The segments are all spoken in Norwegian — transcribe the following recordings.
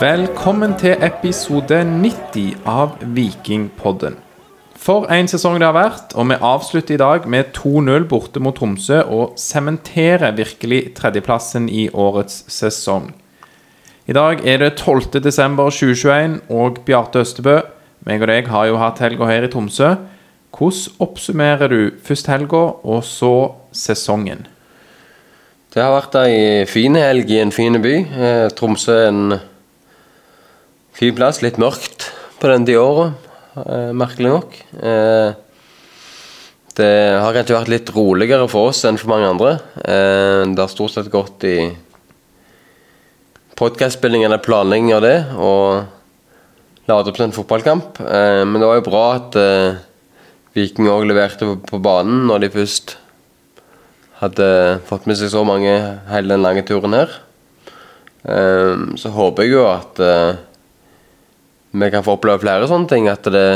Velkommen til episode 90 av Vikingpodden. For en sesong det har vært, og vi avslutter i dag med 2-0 borte mot Tromsø og sementerer virkelig tredjeplassen i årets sesong. I dag er det 12. desember 2021, og Bjarte Østebø, meg og deg har jo hatt helga her i Tromsø. Hvordan oppsummerer du først helga, og så sesongen? Det har vært ei fin helg i en fin by. Eh, Tromsø er en fin plass. Litt mørkt på den de av eh, merkelig nok. Eh, det har kanskje vært litt roligere for oss enn for mange andre. Eh, det har stort sett gått i podkastspilling eller planlegging av det, og lade opp til en fotballkamp. Eh, men det var jo bra at eh, Viking òg leverte på, på banen når de først hadde fått med seg så mange hele den lange turen her. Ehm, så håper jeg jo at eh, vi kan få oppleve flere sånne ting. At det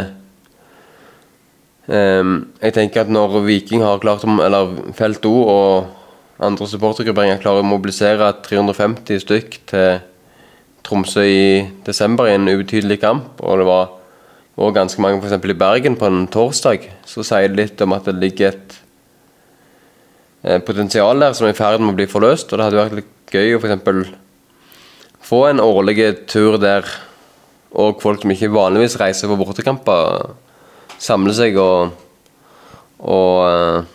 um, Jeg tenker at når Viking har klart Eller Felt O og andre supportergrupperinger klarer å mobilisere 350 stykk til Tromsø i desember i en ubetydelig kamp, og det var og ganske mange f.eks. i Bergen på en torsdag, så sier det litt om at det ligger et eh, potensial der som er i ferd med å bli forløst. Og det hadde vært litt gøy å f.eks. få en årlig tur der og folk som ikke vanligvis reiser på bortekamper, samler seg og, og eh,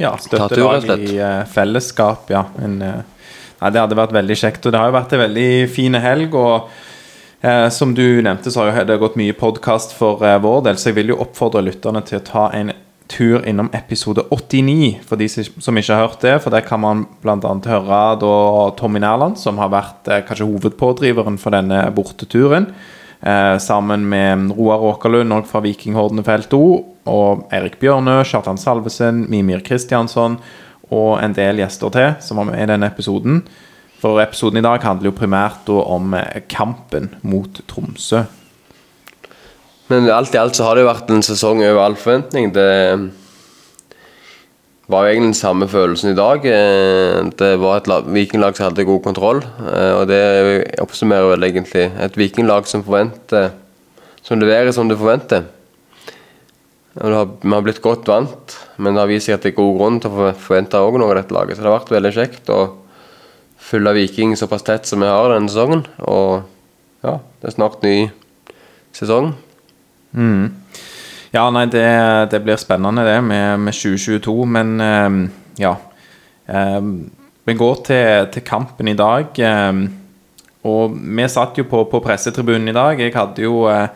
Ja, støtte lag i eh, fellesskap, ja. En, uh, nei, det hadde vært veldig kjekt. Og det har jo vært en veldig fin helg. og som du nevnte, så har det gått mye podkast for vår del, så jeg vil jo oppfordre lytterne til å ta en tur innom episode 89, for de som ikke har hørt det. For der kan man bl.a. høre da Tommy Nærland, som har vært eh, kanskje hovedpådriveren for denne borteturen. Eh, sammen med Roar Åkerlund òg fra Vikinghordene Felt O, og Eirik Bjørnø, Kjartan Salvesen, Mimir Kristiansson og en del gjester til som var med i denne episoden. For episoden i dag handler jo primært da om eh, kampen mot Tromsø. Men alt i alt så har det jo vært en sesong over all forventning. Det var jo egentlig den samme følelsen i dag. Eh, Det var et vikinglag som hadde god kontroll. eh, Og det oppsummerer vel egentlig et vikinglag som forventer Som leverer som du forventer. Det har, Vi har blitt godt vant, men det har vist seg at det er god grunn til å forvente også noe av dette laget. Så det har vært veldig kjekt å følge Viking såpass tett som vi har denne sesongen. Og ja, det er snart ny sesong. Mm. Ja, nei, det, det blir spennende det med, med 2022, men eh, ja. Eh, vi går til, til kampen i dag. eh, og vi satt jo på, på pressetribunen i dag. Jeg hadde jo eh,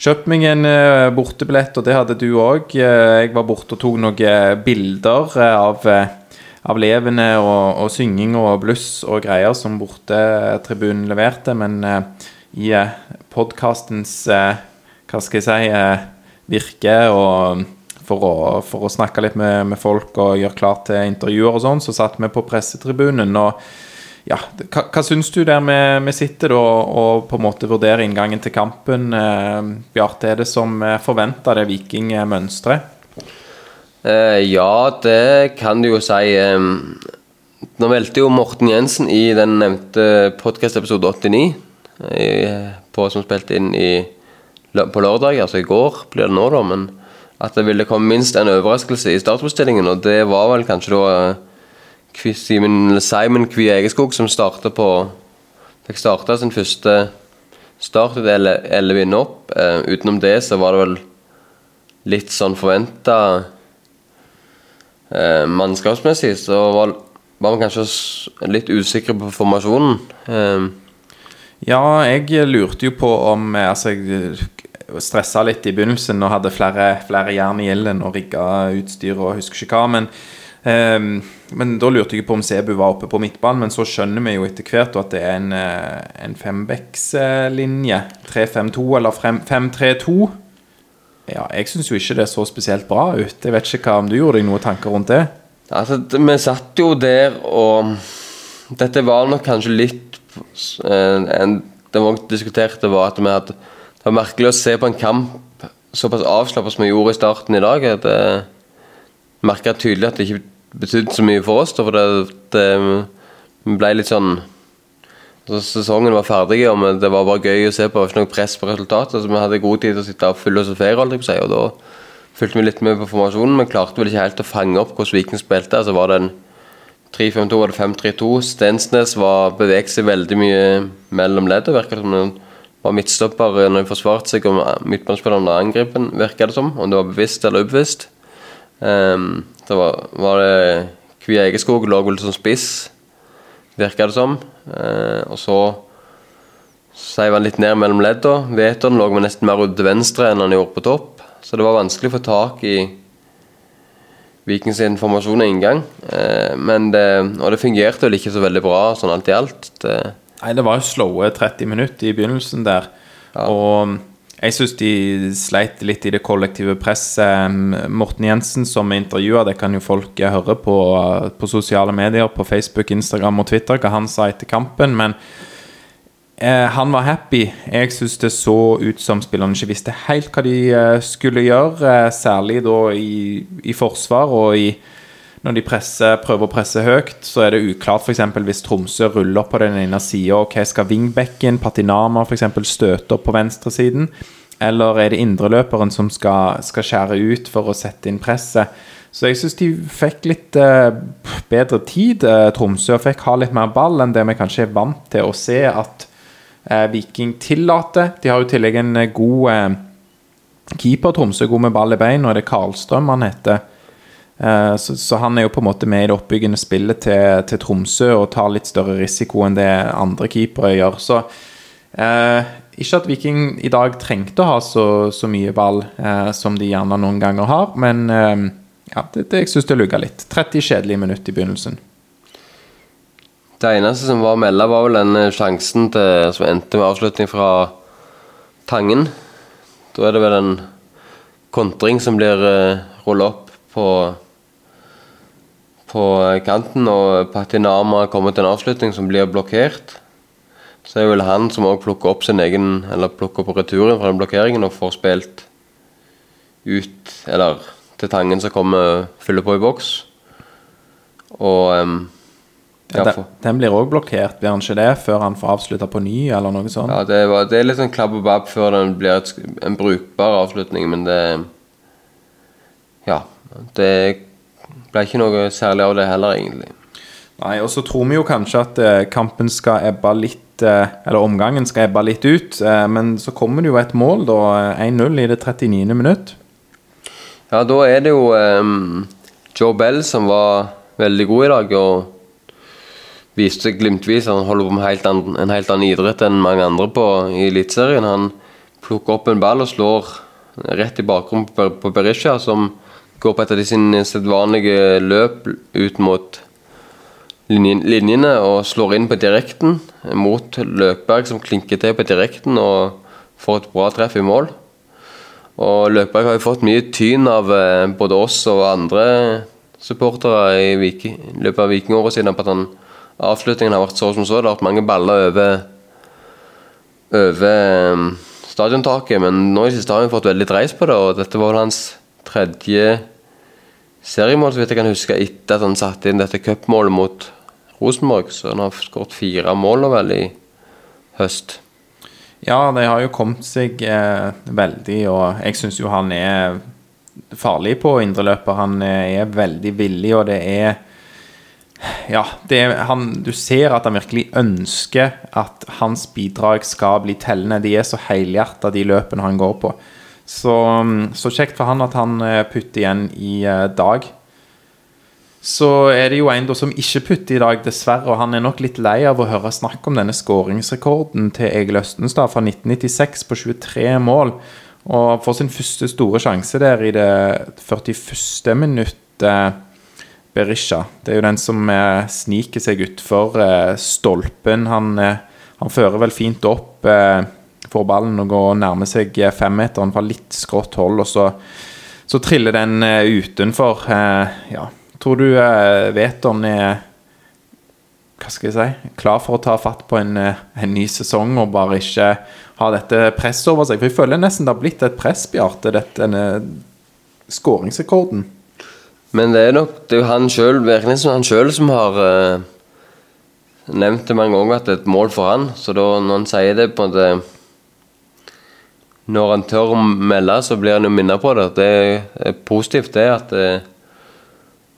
kjøpt meg en eh, bortebillett, og det hadde du òg. jeg var borte og tok noen bilder av, av levende og, og synging og bluss og greier som bortetribunen leverte, men i podkastens hva skal jeg si, virker. virke og for å, for å snakke litt med, med folk og gjøre klart til intervjuer og sånn, så satt vi på pressetribunen. og ja, hva, hva syns du der vi, sitter da og på en måte vurderer inngangen til kampen? Eh, Bjarte, er det som forventa det vikingmønsteret? Eh, ja, det kan du jo si. Eh, nå meldte jo Morten Jensen i den nevnte podkast-episode 89, eh, på, som spilte inn i, på lørdag, altså i går blir det nå, da, men at det ville komme minst en overraskelse i startbestillingen, og det var vel kanskje da eh, Simon, Simon Kvie Egeskog som starta på Fikk starta sin første start ut Elle inn opp. Eh, utenom det så var det vel litt sånn forventa eh, mannskapsmessig, så var, var man kanskje litt usikre på formasjonen. Eh, Ja, jeg lurte jo på om eh, Altså, jeg stressa litt i begynnelsen og hadde flere, flere jern i ilden og rigga utstyr og husker ikke hva. Men, ehm, men da lurte jeg på om Sebu var oppe på midtbanen. Men så skjønner vi jo etter hvert at det er en, eh, en fembeckslinje. 3-5-2 eller 5-3-2. Ja, jeg syns jo ikke det så spesielt bra ut. Jeg vet ikke hva om du gjorde deg noen tanker rundt det? altså, vi satt jo der, og dette var nok kanskje litt eh, en, Det vi også diskuterte, var at hadde Det var merkelig å se på en kamp såpass avslappet som vi gjorde i starten i dag. at Jeg merka tydelig at det ikke betydde så mye for oss. Da, for det, det ble litt sånn Så sesongen var ferdig, og det var bare gøy å se på. Det var ikke noe press på resultatet. Så vi hadde god tid til å sitte og filosofere. Og da fulgte vi litt med på formasjonen, men klarte vel ikke helt å fange opp hvordan Viking spilte. Altså, var det en 3-5-2 eller 5-3-2. Stensnes var beveget seg veldig mye mellom leddet. Virka som han var midtstopper når han forsvarte seg, og midtbanespilleren angripen, virka det som. Om det var bevisst eller ubevisst. Um, da var, var det Kvia Egeskog lå vel som spiss virka det som. Uh, og så seiv han litt ned mellom ledda. Veton lå nesten mer ut til venstre enn han gjorde på topp. Så det var vanskelig å få tak i Vikings informasjon og inngang. Eh, men det, og det fungerte vel ikke så veldig bra sånn alt i alt. Det, Nei, det var jo slowe 30 minutter i begynnelsen der. Ja. Og jeg syns de sleit litt i det kollektive presset. Morten Jensen, som er intervjua, det kan jo folk høre på, på sosiale medier, på Facebook, Instagram og Twitter, hva han sa etter kampen. Men eh, han var happy. Jeg syns det så ut som spillerne ikke visste helt hva de eh, skulle gjøre, eh, særlig da i, i forsvar og i når de presser, prøver å presse høyt, så er det uklart f.eks. hvis Tromsø ruller opp på den ene sida. Okay, skal wingbacken, Patinama f.eks. støte opp på venstresiden? Eller er det indreløperen som skal, skal, skjære ut for å sette inn presset? Så jeg syns de fikk litt eh, bedre tid, eh, Tromsø, fikk ha litt mer ball enn det vi kanskje er vant til å se at Viking tillater. De har jo i tillegg en eh, god eh, keeper, Tromsø, god med ball i bein, og er det Karlstrøm han heter. Eh, så, så, han er jo på en måte med i det oppbyggende spillet til, til, Tromsø og tar litt større risiko enn det andre keepere gjør. Så eh, ikke at Viking i dag trengte å ha så, så mye ball eh, som de gjerne noen ganger har, men eh, ja, det, det, jeg syns det lugga litt. 30 kjedelige minutter i begynnelsen. Det eneste som var å melde, var vel den sjansen til, som endte med avslutning fra Tangen. Da er det vel en kontring som blir uh, rulla opp på på kanten, og Patinama kommer til en avslutning som blir blokkert. Så er vel han som òg plukker opp sin egen Eller plukker opp returen fra den blokkeringen og får spilt ut Eller til Tangen som kommer fyller på i boks. Og um, ja, den, den, blir òg blokkert, blir han ikke det? Før han får avslutta på ny, eller noe sånt? Ja, det, var, det er litt sånn klabb og babb før den blir et, en brukbar avslutning, men det Ja. Det ble ikke noe særlig av det heller, egentlig. Nei, og så tror vi jo kanskje at eh, kampen skal ebbe litt eh, Eller omgangen skal ebbe litt ut, eh, men så kommer det jo et mål, da. 1-0 i det 39. minutt. Ja, da er det jo um, Joe Bell som var veldig god i dag, og viste seg glimtvis han holder på med helt an, en helt annen idrett enn mange andre på i Eliteserien. Han plukker opp en ball og slår rett i bakgrunnen på Berisha, som går på et av de sine sedvanlige løp ut mot linjene og slår inn på direkten mot Løkberg, som klinker til på direkten og får et bra treff i mål. Og Løkberg har jo fått mye tyn av eh, både oss og andre supportere i løpet av vikingåret siden på at han, avslutningen har vært så som så. Det har vært mange baller over, over eh, stadiontaket, men nå i siste har han fått veldig dreis på det, og dette var vel hans tredje seriemål, så vidt jeg kan huske, etter at han satte inn dette cupmålet mot Rosenborg. Så han har skåret fire mål vel i høst. Ja, de har jo kommet seg eh, veldig, og jeg syns jo han er farlig på indreløper. Han er veldig villig, og det er Ja, han, du ser at han virkelig ønsker at hans bidrag skal bli tellende. De er så helhjerta, de løpene han går på. Så, mm, så, kjekt for han at han eh, putter igjen i eh, dag. Så er det jo en som ikke putter i dag, dessverre. Og han er nok litt lei av å høre snakk om denne skåringsrekorden til Egil Østenstad fra 1996 på 23 mål. Og får sin første store sjanse der i det 41. minuttet. Berisha. Det er jo den som eh, sniker seg utfor stolpen. Han, han fører vel fint opp får ballen og går nærmer seg femmeteren fra litt skrått hold, og så, så triller den uh, utenfor. Ja. Tror du vet om den er hva skal jeg si, klar for å ta fatt på en, en ny sesong og bare ikke ha dette presset over seg? For jeg føler nesten det har blitt et press, Bjarte, denne skåringsrekorden. Men det er nok det er han sjøl, som som har nevnt det mange ganger at det er et mål for han. Så da når han sier det på en måte Når han tør å melde, så blir han jo minnet på det. Det er positivt, det at eh,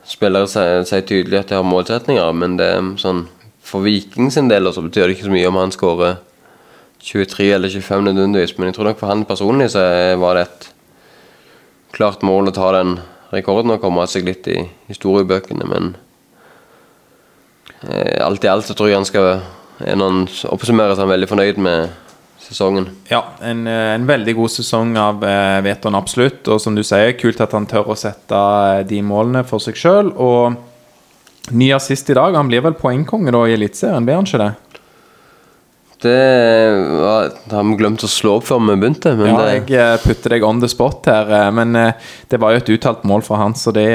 spillere sier, sier tydelig at de har målsetninger, men det er sånn for Viking sin del så betyr det ikke så mye om han skårer 23 eller 25 nødvendigvis, men jeg tror nok for han personlig så var det et klart mål å ta den rekorden og komme seg litt i historiebøkene, men eh, alt i alt så tror jeg han skal Når han oppsummerer, så er veldig fornøyd med sesongen. Ja, en, eh, en veldig god sesong av eh, Veton, absolutt. Og som du sier, kult at han tør å sette eh, de målene for seg sjøl. Og ny assist i dag. Han blir vel poengkonge da i Eliteserien, blir han ikke det? Det var, har vi glemt å slå opp før vi begynte. Men ja, jeg eh, putter deg on the spot her, eh, men eh, det var jo et uttalt mål fra han, så det,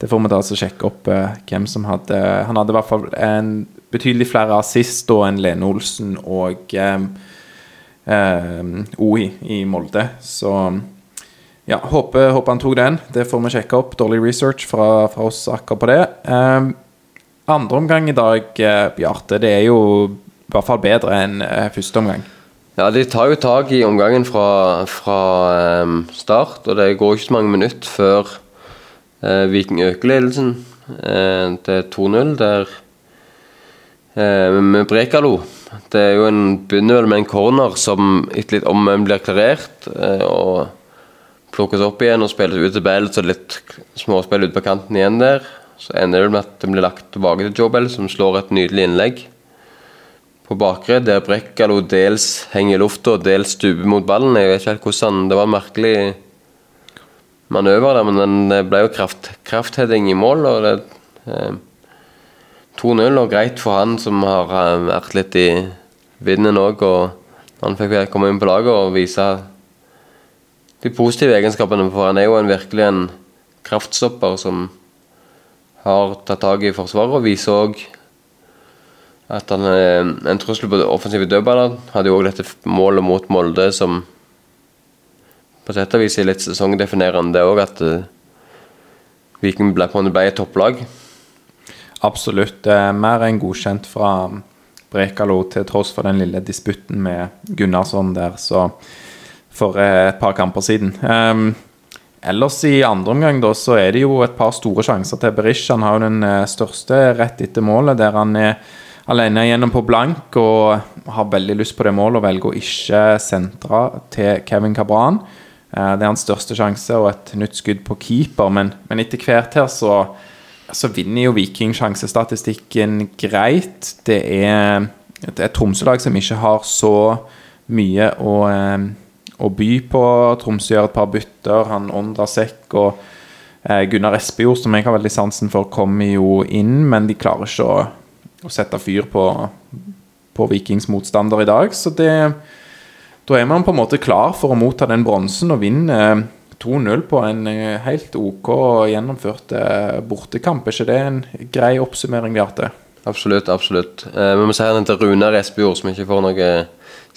det får vi da altså sjekke opp hvem som hadde Han hadde i hvert fall en betydelig flere assist da enn Lene Olsen og um, um, OI i Molde, så ja, håper, håper han tok den. Det får vi sjekke opp. Dårlig research fra, fra oss akkurat på det. Um, andre omgang i dag, Bjarte, det er jo i hvert fall bedre enn eh, første omgang. Ja, de tar jo tak i omgangen fra, fra ehm, start, og det går ikke så mange minutter før eh, Viking øker ledelsen eh, til 2-0, der eh, med Brekalo. Det er jo en begynner med en corner som etter litt om blir klarert, eh, og plukkes opp igjen og spilles ut til Bell, så litt småspill ut på kanten igjen der. Så ender det med at det blir lagt tilbake til Joe Bell, som slår et nydelig innlegg på bakre, der Brekkalo dels henger i lufta og dels stuper mot ballen. Jeg vet ikke helt hvordan Det var en merkelig manøver der, men den ble jo kraft, kraftheading i mål. og det eh, 2-0, og greit for han som har eh, vært litt i vinden òg. Og han fikk komme inn på laget og vise de positive egenskapene, for han er jo en, virkelig en kraftstopper som har tatt tak i forsvaret, og viser òg at han er en trussel på det offensive dødballer. Hadde jo òg dette målet mot Molde som på sett og vis er litt sesongdefinerende, det òg, at uh, Viking ble på en ble et topplag. Absolutt. Er mer enn godkjent fra Brekalo, til tross for den lille disputten med Gunnarsson der, så for eh, et par kamper siden. Um, ellers i andre omgang da, så er det jo et par store sjanser til Berisha. Han har jo den eh, største rett etter målet, der han er alene gjennom på blank og har veldig lyst på det målet og velger å ikke sentre til Kevin Cabran. Eh, det er hans største sjanse og et nytt skudd på keeper, men, men etter hvert her så, så vinner jo Viking sjansestatistikken greit. Det er et, Tromsø-lag som ikke har så mye å, eh, å by på. Tromsø gjør et par bytter. Han Ondra Sekk og eh, Gunnar Espejord, som jeg har veldig sansen for, kommer jo inn, men de klarer ikke å å sette fyr på, på Vikings motstander i dag. Så det, da er man på en måte klar for å motta den bronsen og vinne 2-0 på en eh, helt OK gjennomført eh, bortekamp. Er ikke det en grei oppsummering, Bjarte? Absolutt, absolutt. Eh, vi må si her til Rune Resbjord, som ikke får noe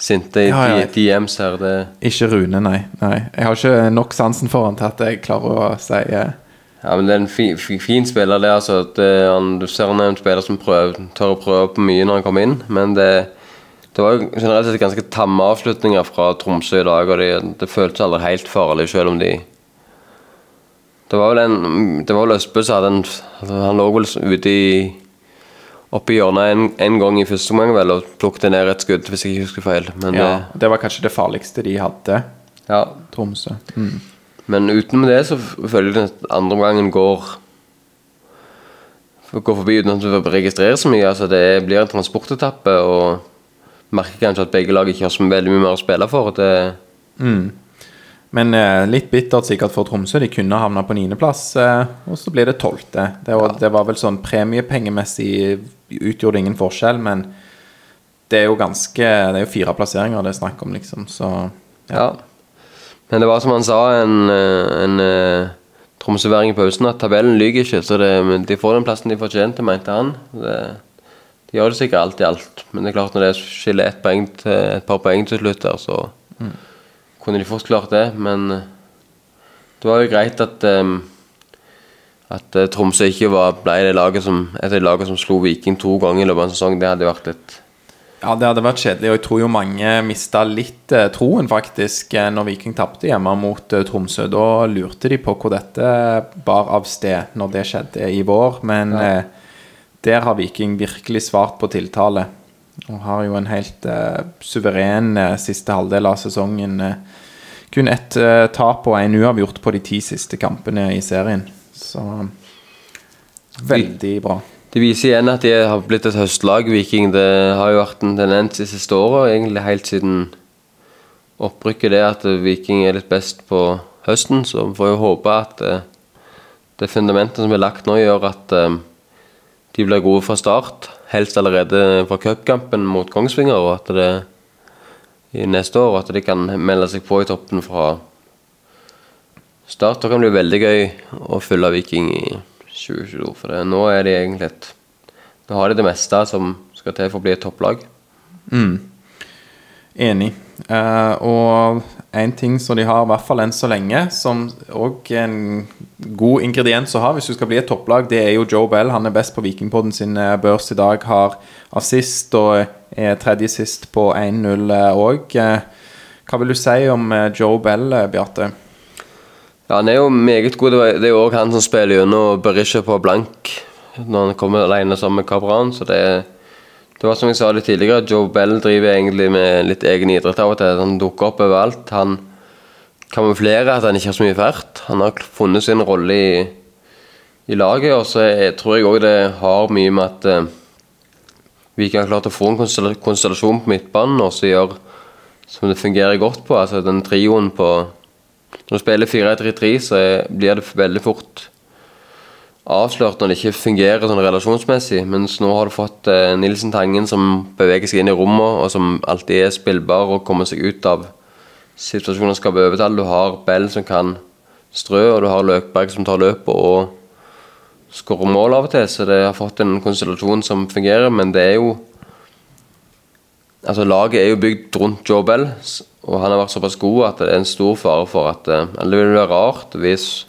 sinte ja, ja. DMs her. Det... Ikke Rune, nei. nei. Jeg har ikke nok sansen for han til at jeg klarer å si eh, ja, men Det er en fin, fin spiller, det. altså det, han, Du ser han er en spiller som prøver, tør å prøve på mye når han kommer inn. Men det, det var jo generelt sett ganske tamme avslutninger fra Tromsø i dag. Og det, det føltes aldri helt farlig, selv om de Det var vel en Det var vel Østbø som hadde en Han lå vel ute i oppe i hjørnet en, en, gang i første omgang vel, og plukket ned et skudd, hvis jeg ikke husker feil. Men, ja, det var kanskje det farligste de hadde, ja. Tromsø. Mm. Men utenom det så føler jeg at andre gangen går Går forbi uten at du registrerer så mye. Altså det blir en transportetappe, og merker kanskje at begge lag ikke har så veldig mye mer å spille for. Det mm. Men eh, litt bittert sikkert for Tromsø. De kunne havna på niendeplass, eh, og så blir det tolvte. Det, ja. det, var vel sånn premiepengemessig utgjorde ingen forskjell, men det er jo ganske Det er jo fire plasseringer det er snakk om, liksom, så ja. ja. Men det var som han sa, en, eh, en, en eh, tromsøværing i pausen, at tabellen lyver ikke. Så det, de får den plassen de fortjente, mente han. Det, de gjør det sikkert alt i alt, men det er klart når det skiller et, poeng til, et par poeng til slutt der, så mm. kunne de fort klart det. Men eh, det var jo greit at um, At Tromsø ikke var, ble det laget som, et av de lagene som slo Viking to ganger i løpet av en sesong, det hadde vært litt Ja, det hadde vært kjedelig, og jeg tror jo mange mista litt eh, troen, faktisk, eh, når Viking tapte hjemme mot eh, Tromsø. Da lurte de på hvor dette bar av sted når det skjedde i vår, men eh, der har Viking virkelig svart på tiltale. Og har jo en helt eh, suveren eh, siste halvdel av sesongen. Kun ett tap og en uavgjort på de ti siste kampene i serien. Så veldig bra. Det viser igjen at de har blitt et høstlag, Viking. Det har jo vært en tendens de siste åra, egentlig helt siden opprykket, det at Viking er litt best på høsten. Så vi får jo håpe at eh, det fundamentet som er lagt nå, gjør at eh, de blir gode fra start. Helst allerede fra cupkampen mot Kongsvinger, og at det i neste år at de kan melde seg på i toppen fra start. Det kan bli veldig gøy å følge Viking i 2022, for det, nå er de egentlig et Nå har de det meste som skal til for å bli et topplag. Enig. Eh, og en ting som de har, i hvert fall enn så lenge, som òg en god ingrediens å ha hvis du skal bli et topplag, det er jo Joe Bell. Han er best på Vikingpodden sin eh, børs i dag. Har assist og er tredje sist på 1-0 òg. Hva vil du si om eh, Joe Bell, eh, Bjarte? Ja, Han er jo meget god. Det er jo òg han som spiller gjennom Berisha på blank når han kommer alene sammen med Cabran. Så det, det var som jeg sa litt tidligere, Joe Bell driver egentlig med litt egen idrett av og til. Han dukker opp overalt. Han kamuflerer at han ikke har så mye fart. Han har funnet sin rolle i, i laget, og så jeg, tror jeg òg det har mye med at eh, Viking har klart å få en konstellasjon på midtbanen og så gjør som det fungerer godt på. Altså den trioen på Når du spiller 4-1-3-3, så blir det veldig fort avslørt når det ikke fungerer sånn relasjonsmessig. Mens nå har du fått eh, Nilsen Tangen som beveger seg inn i rommet, og som alltid er spillbar og kommer seg ut av situasjoner og skaper overtall. Du har Bell som kan strø, og du har Løkberg som tar løpet og skårer mål av og til. Så det har fått en konstellasjon som fungerer, men det er jo Altså Laget er jo bygd rundt Joe Bell, og han har vært såpass god at det er en stor fare for at eh, Eller det vil være rart hvis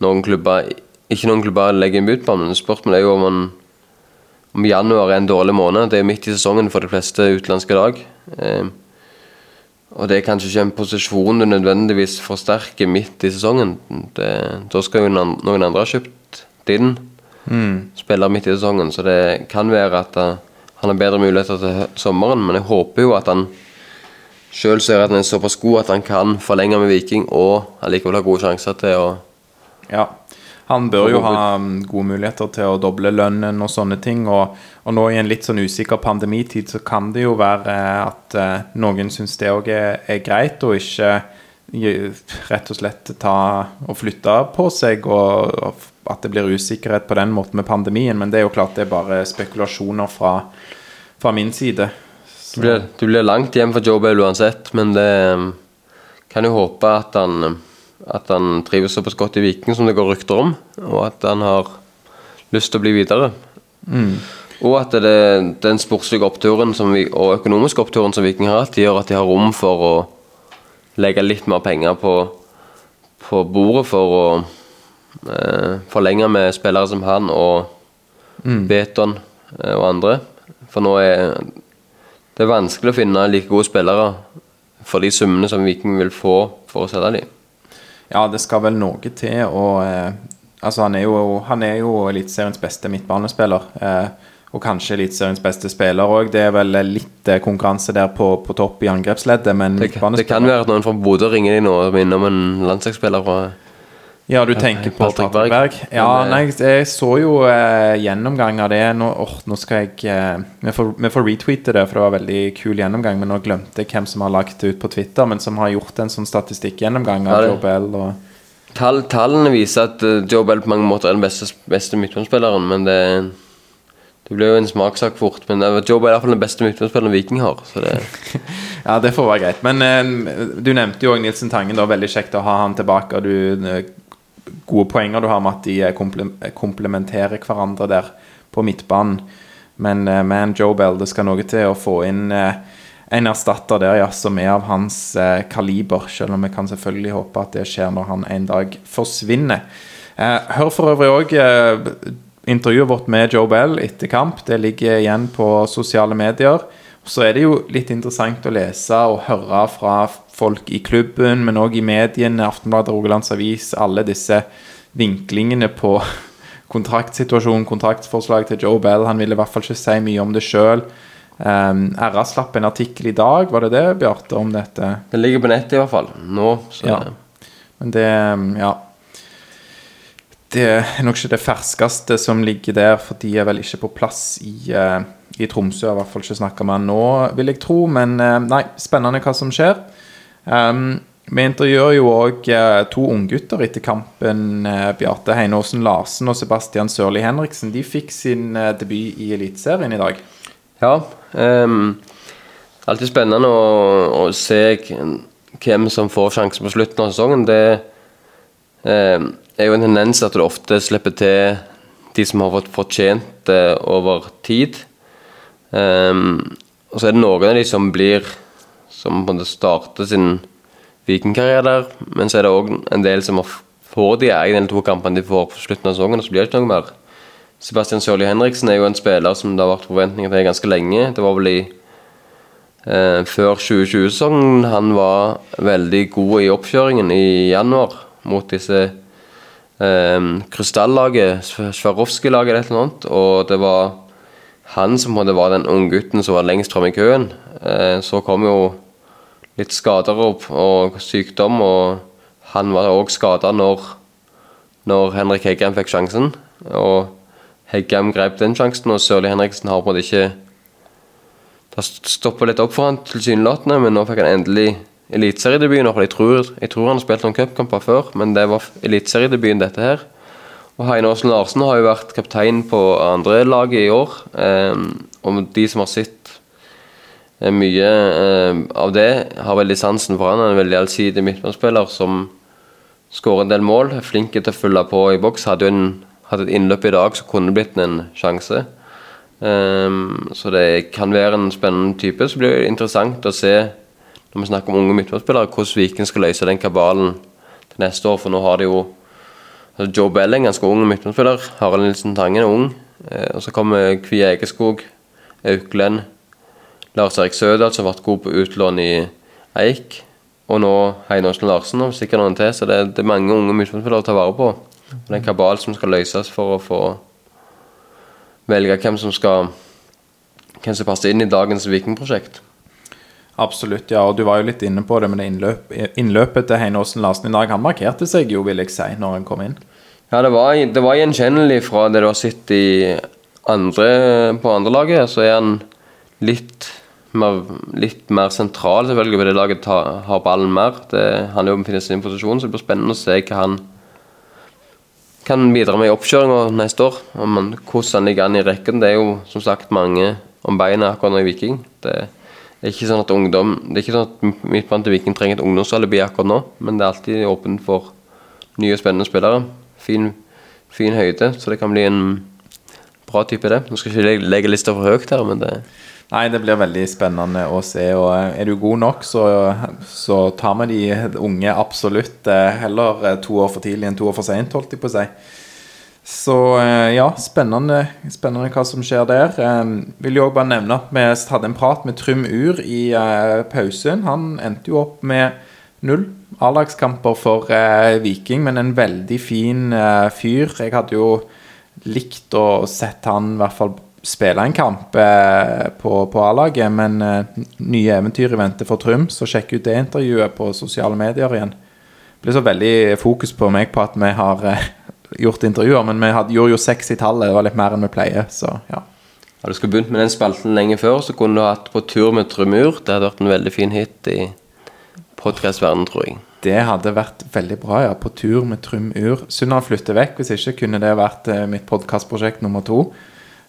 noen klubber Ikke noen klubber legger inn bud på ham, men spørsmålet er jo om han om januar er en dårlig måned. Det er midt i sesongen for de fleste utenlandske lag. Eh, og det er kanskje ikke en posisjon du nødvendigvis forsterker midt i sesongen. Det, da skal jo noen andre ha kjøpt din spiller midt i sesongen, så det kan være at eh, han har bedre muligheter til sommeren, men jeg håper jo at han sjøl ser at han er såpass god at han kan forlenge med Viking og allikevel ha gode sjanser til å Ja. Han bør jo ha um, gode muligheter til å doble lønnen og sånne ting. Og, og nå i en litt sånn usikker pandemitid så kan det jo være eh, at eh, noen syns det òg er, er greit, og ikke rett og slett ta og flytte på seg, og, og at det blir usikkerhet på den måten med pandemien. Men det er jo klart det er bare spekulasjoner fra, fra min side. Det blir, du blir langt hjem for Joe Bale uansett, men det um, kan jo håpe at han, um, at han trives såpass godt i Viking som det går rykter om, og at han har lyst til å bli videre. Og at det, den sportslige oppturen som vi, og økonomiske oppturen som Viking har hatt, gjør at de har rom for å legge litt mer penger på, på bordet for å forlenge med spillere som han og Beton eh, og andre. For nå er det er vanskelig å finne like gode spillere for de summene som Viking vil få for å selge dem. Ja, det skal vel noe til å eh, Altså, han er jo, han er jo Eliteseriens beste midtbanespiller. Eh, og kanskje Eliteseriens beste spiller òg. Det er vel litt eh, konkurranse der på, på topp i angrepsleddet, men Det, kan- det kan være at noen fra Bodø ringer deg nå og minner om en landslagsspiller fra Ja, du tenker på Patrick Patrick Berg. Berg? Ja, nei, jeg så jo eh, gjennomgang av det. Nå, or, nå skal jeg eh, vi, får, vi får retweete det, for det var veldig kul gjennomgang. Men nå glemte jeg hvem som har lagt det ut på Twitter, men som har gjort en sånn statistikkgjennomgang av Ja, Joe Bell og Tall, Tallene viser at eh, Joe Bell på mange måter er den beste, beste midtbanespilleren, men det, det blir jo en smakssak fort. Men eh, Joe Bell er iallfall den beste midtbanespilleren Viking har. Så det, Ja, det får være greit. Men eh, du nevnte jo òg Nilsen Tangen. da, Veldig kjekt å ha han tilbake. og du, eh, Gode poenger du har med at de eh, komple komplementerer hverandre der på midtbanen. Men uh, man Joe Bell, det skal noe til å få inn eh, en erstatter der ja, som er av hans eh, kaliber. Selv om vi kan selvfølgelig håpe at det skjer når han en dag forsvinner. Eh, hør for øvrig òg eh, intervjuet vårt med Joe Bell etter kamp. Det ligger igjen på sosiale medier. Så er det jo litt interessant å lese og høre fra folk i klubben, men òg i mediene, Aftenbladet, Rogalands Avis, alle disse vinklingene på kontraktsituasjonen, kontraktsforslag til Joe Bell. Han ville i hvert fall ikke si mye om det sjøl. Um, RA slapp en artikkel i dag, var det det, Bjarte, om dette? Det ligger på nettet i hvert fall. Nå. Så Ja. Men det Ja. Det er nok ikke det ferskeste som ligger der, for de er vel ikke på plass i, eh, i Tromsø. I hvert fall ikke snakka med han nå, vil jeg tro. Men eh, nei, spennende hva som skjer. Um, vi intervjuer jo òg to unggutter etter kampen. eh, Bjarte Heinåsen Larsen og Sebastian Sørli Henriksen. De fikk sin eh, debut i Eliteserien i dag. Ja. Um, alltid spennende å, å se hvem som får sjansen på slutten av sesongen. Det um, er jo en tendens at du ofte slipper til de som har fått fortjent det over tid. Ehm, og så er det noen av de som blir Som på en måte starter sin vikingkarriere der, men så er det òg en del som får de egne eller to kampene de får på slutten av sesongen, og så blir det ikke noe mer. Sebastian Sørli Henriksen er jo en spiller som det har vært forventninger til ganske lenge. Det var vel i eh, før 2020-sesongen han var veldig god i oppkjøringen i januar mot disse eh, Krystallaget, Swarovski-laget eller noe annet. Og det var han som på en var den unggutten som var lengst framme i køen. Eh, så kom jo litt skader opp og sykdom, og han var òg skada når, når Henrik Heggheim fikk sjansen. Og Heggheim grep den sjansen, og Sørli Henriksen har på en måte ikke Det stoppa litt opp for han tilsynelatende, men nå fikk han endelig eliteseriedebuten. Jeg tror, jeg tror han har spilt noen cupkamper før, men det var eliteseriedebuten, dette her. Og Heine Aasen Larsen har jo vært kaptein på andre laget i år. Eh, og de som har sett eh, mye eh, av det, har veldig sansen for han. Han er en veldig allsidig midtbanespiller som skårer en del mål. Er flink til å følge på i boks. Hadde jo en, hatt et innløp i dag som kunne blitt en sjanse. Ehm, så det kan være en spennende type. Så blir det interessant å se når vi snakker om unge midtbanespillere, hvordan Viken skal løse den kabalen til neste år. For nå har de jo Joe Bell, er en ganske ung midtbanespiller. Harald Nilsen Tangen er ung. Eh, og så kommer Kvi Egeskog, Auklend, Lars Erik Sødal, som har vært god på utlån i Eik. Og nå Heinarsen Larsen og sikkert noen til. Så det, er mange unge midtbanespillere å ta vare på. Det er en kabal som skal løses for å få velge hvem som skal Hvem som passer inn i dagens Vikingprosjekt. Absolutt, ja. Og du var jo litt inne på det med det innløp, innløpet til Heinåsen Larsen i dag. Han markerte seg jo, vil jeg si, når han kom inn. Ja, det var, det var gjenkjennelig fra det du har sett i andre, på andre laget. Så er han litt mer, litt mer sentral, selvfølgelig, fordi laget ta, har ballen mer. Det, han er jo finner sin posisjon, så det blir spennende å se hva han kan bidra med i oppkjøringa neste år. Om han, hvordan han ligger an i rekken. Det er jo som sagt mange om beina akkurat nå i Viking. Det er ikke sånn at ungdom Det er ikke sånn at midtbanen til Viking trenger et ungdomsalibi akkurat nå, men det er alltid åpent for nye spennende spillere. Fin, fin høyde, så det kan bli en bra type, det. Nå skal ikke legge- lista for høyt her, men det Nei, det blir veldig spennende å se. Og er du god nok, så, så tar vi de unge absolutt. eh, Heller eh, to år for tidlig enn to år for seint, holdt jeg på å si. Så eh, ja, spennende, spennende hva som skjer der. Jeg Vil jo òg bare nevne at vi hadde en prat med Trym Ur i eh, pausen. Han endte jo opp med null A-lagskamper for eh, Viking, men en veldig fin fyr. Jeg hadde jo likt å sett han i hvert fall spille en kamp på, på A-laget, men nye eventyr i vente for Trym, så sjekk ut det intervjuet på sosiale medier igjen. Det blir så veldig fokus på meg på at vi har gjort intervjuer, men vi hadde, gjorde jo seks i tallet, det var litt mer enn vi pleier, så ja. Hadde du skulle begynt med den spalten lenge før, så kunne du hatt På tur med Trumur. Det hadde vært en veldig fin hit i podkastverdenen, tror jeg. Det hadde vært veldig bra, ja. På tur med Trumur'. Sunnan flytter vekk, hvis ikke kunne det vært eh, mitt podkastprosjekt nummer to.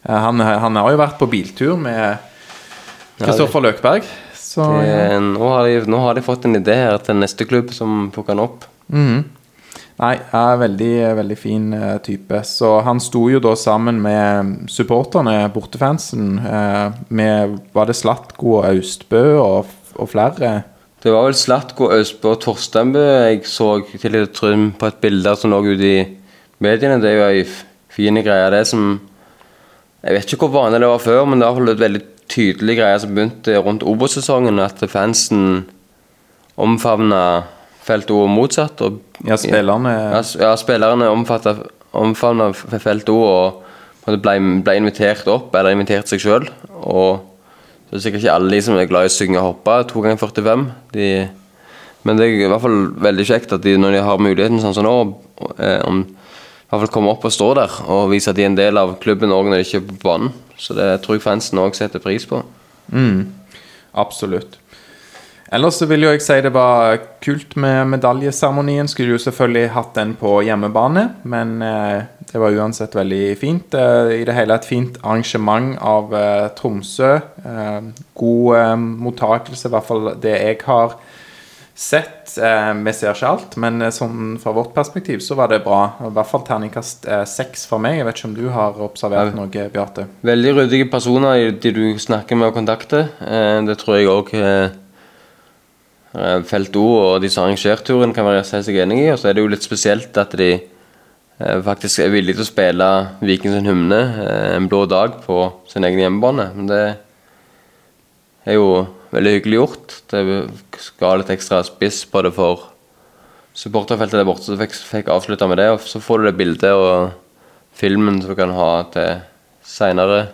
Eh, han, han har jo vært på biltur med Kristoffer Løkberg, så Det, nå, har de, nå har de fått en idé her til neste klubb som plukker han opp. Mhm. Nei, er veldig, veldig fin eh, type. Så han sto jo da sammen med supporterne, bortefansen, eh, med Var det Slatko og Austbø og, og flere? Det var vel Slatko, Østbø og Torsteinbø jeg så til et Trym på et bilde som lå ute i mediene. Det er jo ei fin greie, det som Jeg vet ikke hvor vanlig det var før, men det var et veldig tydelig greie som begynte rundt Obos-sesongen, at fansen omfavna felt O og motsatt. Og, Ja, spillerne ja, ja, spillerne omfavna felt O og ble, ble invitert opp, eller invitert seg sjøl. Og det er sikkert ikke alle de som er glad i å synge og hoppe to ganger 45. De, men det er i hvert fall veldig kjekt at de, når de har muligheten sånn som nå, eh, om i hvert fall komme opp og stå der og vise at de er en del av klubben òg når de ikke er på banen. Så det tror jeg fansen òg setter pris på. Absolutt. Ellers så vil jo jeg si det var kult med medaljeseremonien. Skulle jo selvfølgelig hatt den på hjemmebane, men eh, det var uansett veldig fint. Eh, I det hele et fint arrangement av eh, Tromsø. God mottakelse, i hvert fall det jeg har sett. Vi ser ikke alt, men sånn fra vårt perspektiv så var det bra. I hvert fall terningkast seks for meg. Jeg vet ikke om du har observert noe, Bjarte? Veldig ryddige personer, de du snakker med og kontakter. Det tror jeg òg Felt O og de som har arrangert turen, kan være seg enig i. Og så er det jo litt spesielt at de eh, faktisk er villige til å spille Vikings sin hymne eh, en blå dag på sin egen hjemmebane. Men det er jo veldig hyggelig gjort. Det skal litt ekstra spiss på det for supporterfeltet der borte, så fikk, fikk avslutta med det. Og så får du det bildet og filmen som du kan ha til seinere.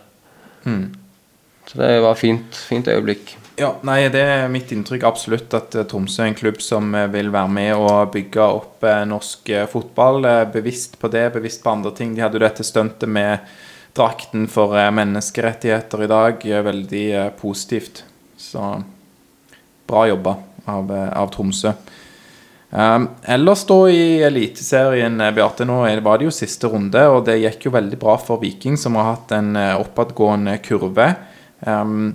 Så det var fint, fint øyeblikk. Ja, nei, Det er mitt inntrykk absolutt at eh, Tromsø er en klubb som eh, vil være med og bygge opp eh, norsk fotball. bevisst på det, bevisst på andre ting. De hadde jo dette stuntet med drakten for menneskerettigheter i dag. veldig positivt. Så bra jobba av, av Tromsø. Um, ellers da i Eliteserien, Beate, nå var det jo siste runde, og det gikk jo veldig bra for Viking, som har hatt en oppadgående kurve. Um,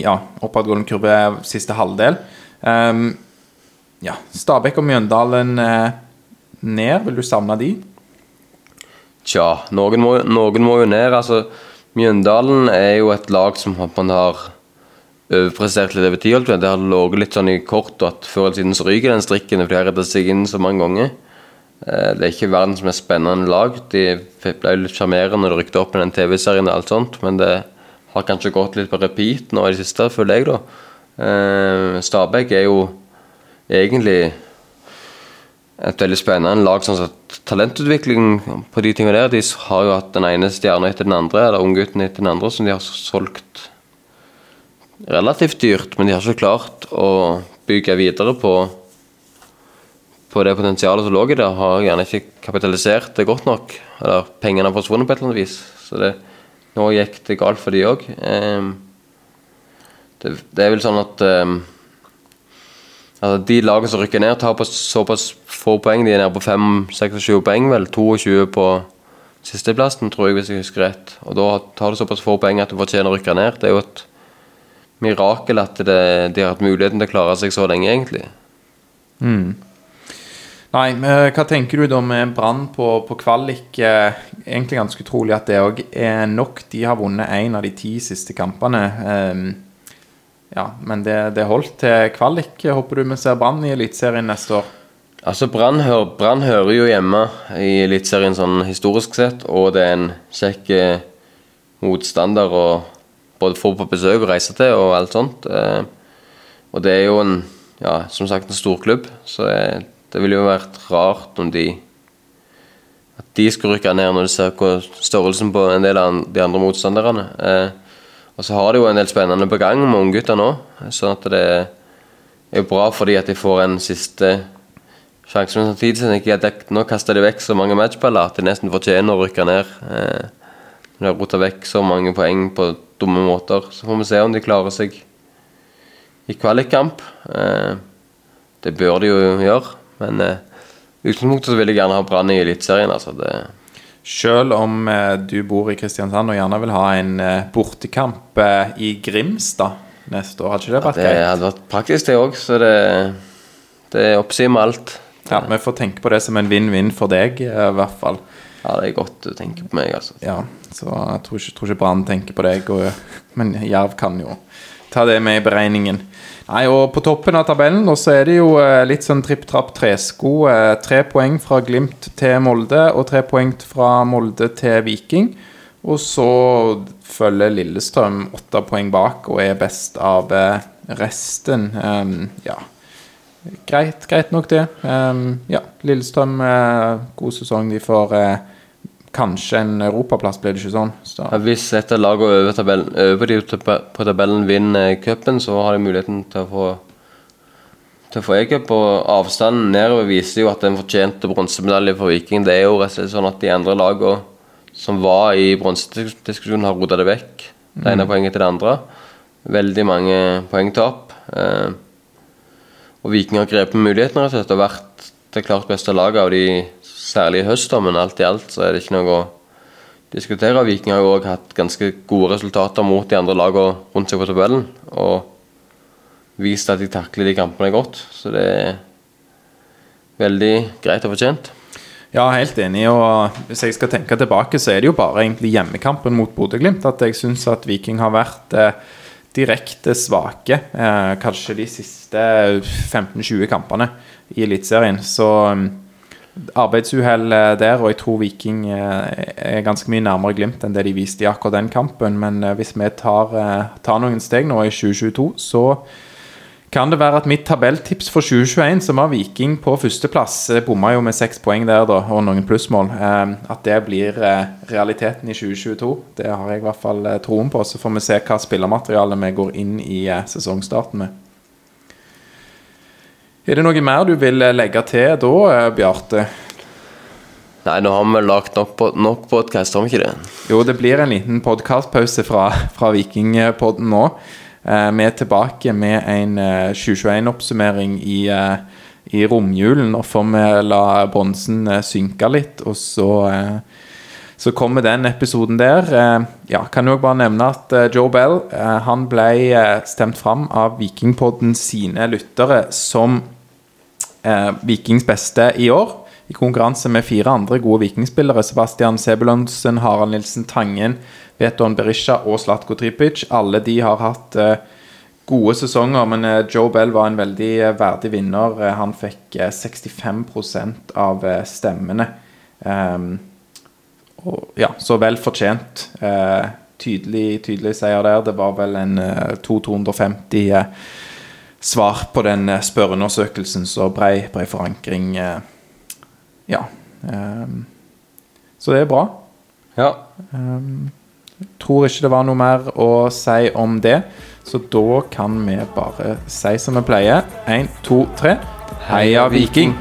ja, oppadgående kurve siste halvdel. Um, ja, Stabæk og Mjøndalen eh, ned. Vil du savne de? Tja, noen må, noen må jo ned. Altså, Mjøndalen er jo et lag som man har overprestert litt over tid. Det har ligget litt sånn i kort og at før eller siden så ryker den strikken. For de har reddet seg inn så mange ganger. Eh, Det er ikke verdens mest spennende lag. De ble jo litt sjarmerende når de rykte opp med den TV-serien og alt sånt, men det har kanskje gått litt på repeat nå i det siste, føler jeg, da. Eh, Stabæk er jo egentlig et veldig spennende lag. sånn at Talentutvikling på de tingene der De har jo hatt den ene stjerna etter den andre, eller unggutten etter den andre, som de har solgt relativt dyrt, men de har ikke klart å bygge videre på på det potensialet som lå i det. Har gjerne ikke kapitalisert det godt nok. Eller pengene har forsvunnet på et eller annet vis. Så det, nå gikk det galt for de òg. det, det er vel sånn at ehm, Altså, de lagene som rykker ned, tar på såpass få poeng. De er nede på 5-26 poeng, vel. 22 på sisteplassen, tror jeg, hvis jeg husker rett. Og da tar du såpass få poeng at du fortjener å rykke ned. Det er jo et mirakel at det, de har hatt muligheten til å klare seg så lenge, egentlig. Nei, men hva tenker du da med Brann på, på kvalik? Eh, Egentlig ganske utrolig at det òg er nok. De har vunnet én av de ti siste kampene. Ehm, ja, men det, det holdt til kvalik. Håper du vi ser Brann i Eliteserien neste år? Altså, Brann hører, hører jo hjemme i Eliteserien sånn historisk sett, og det er en kjekk eh, motstander å både få på besøk og reise til og alt sånt. Eh, og det er jo en, ja, som sagt, en storklubb, så eh, det ville jo vært rart om de At de skulle rykke ned når de ser hvor størrelsen på en del av de andre motstanderne. Eh, og så har de jo en del spennende på gang med unggutter nå, sånn at det er bra fordi at de får en siste sjanse. Men samtidig så tenker jeg at nå kaster de vekk så mange matchballer at de nesten fortjener å rykke ned. Eh, de har rota vekk så mange poeng på dumme måter. Så får vi se om de klarer seg i kvalikkamp. Eh, det bør de jo gjøre, men eh, i utgangspunktet så vil jeg gjerne ha Brann i Eliteserien. Altså. Det, Selv om eh, du bor i Kristiansand og gjerne vil ha en eh, bortekamp eh, i Grimstad neste år, hadde ikke det vært greit? det hadde vært praktisk, det òg, så det, det er oppside med alt. Ja, Vi får tenke på det som en vinn-vinn for deg, eh, i hvert fall. Ja, det er godt du tenker på meg, altså. Ja, så jeg tror ikke, tror ikke Brann tenker på deg, og, men Jerv kan jo ta det med i beregningen. Nei, og På toppen av tabellen og så er det jo eh, litt sånn tripp-trapp tresko. Eh, tre poeng fra Glimt til Molde, og tre poeng fra Molde til Viking. Og så følger Lillestrøm åtte poeng bak og er best av eh, resten. Um, ja, greit, greit nok det. Um, ja, Lillestrøm, uh, god sesong. De får eh, kanskje en europaplass, blir det ikke sånn? Så, Hvis et av lagene over, tabellen, over de på tabellen vinner cupen, så har de muligheten til å få til å få e-cup. Og avstanden nedover viser jo at en fortjente bronsemedalje for Viking. Det er jo rett og slett sånn at de andre lagene som var i bronsediskusjonen, har rota det vekk. Det ene poenget til det andre. Veldig mange poengtap. Eh, og Viking har grepet muligheten rett og slett og vært det klart beste laget av de, særlig i høst. da, Men alt i alt så er det ikke noe å diskutere. Viking har jo òg hatt ganske gode resultater mot de andre lagene rundt seg på tabellen. Og vist at de takler de kampene godt. Så det er veldig greit og fortjent. Ja, helt enig. Og hvis jeg skal tenke tilbake, så er det jo bare egentlig hjemmekampen mot Bodø-Glimt at jeg syns at Viking har vært eh, direkte svake. Eh, kanskje de siste 15-20 kampene i Eliteserien. Så um, arbeidsuhell eh, der, og jeg tror Viking eh, er ganske mye nærmere Glimt enn det de viste i akkurat den kampen. Men eh, hvis vi tar, tar noen steg nå i 2022, så kan det være at mitt tabelltips for 2021, som var Viking på førsteplass, bomma jo med seks poeng der da, og noen plussmål, at det blir realiteten i 2022. Det har jeg i hvert fall troen på. Så får vi se hva spillermaterialet vi går inn i sesongstarten med. Er det noe mer du vil eh, legge til da, eh, Bjarte? Nei, nå har vi lagd nok, nok podkast, har vi ikke det? Jo, det blir en liten podkastpause fra, fra Vikingpodden nå. Eh, vi er tilbake med en eh, 2021-oppsummering i, eh, i romjulen. Og får vi la bronsen synke litt, og så så kommer den episoden der. Ja, kan jo bare nevne at Joe Bell han ble stemt fram av Vikingpodden sine lyttere som eh, Vikings beste i år. I konkurranse med fire andre gode vikingspillere. Sebastian Sebulonsen, Harald Nilsen Tangen, Veton Berisha og Slatko Tripic. Alle de har hatt eh, gode sesonger, men eh, Joe Bell var en veldig eh, verdig vinner. Eh, han fikk eh, 65 av stemmene. Ehm, og, ja, så vel fortjent. Eh, tydelig, tydelig seier der. Det var vel en eh, 250 eh, svar på den eh, spørreundersøkelsen, så brei, brei forankring. Eh, ja. ehm, så det er bra. Ja. Ehm, tror ikke det var noe mer å si om det, så da kan vi bare si som vi pleier. Én, to, tre. Heia Viking!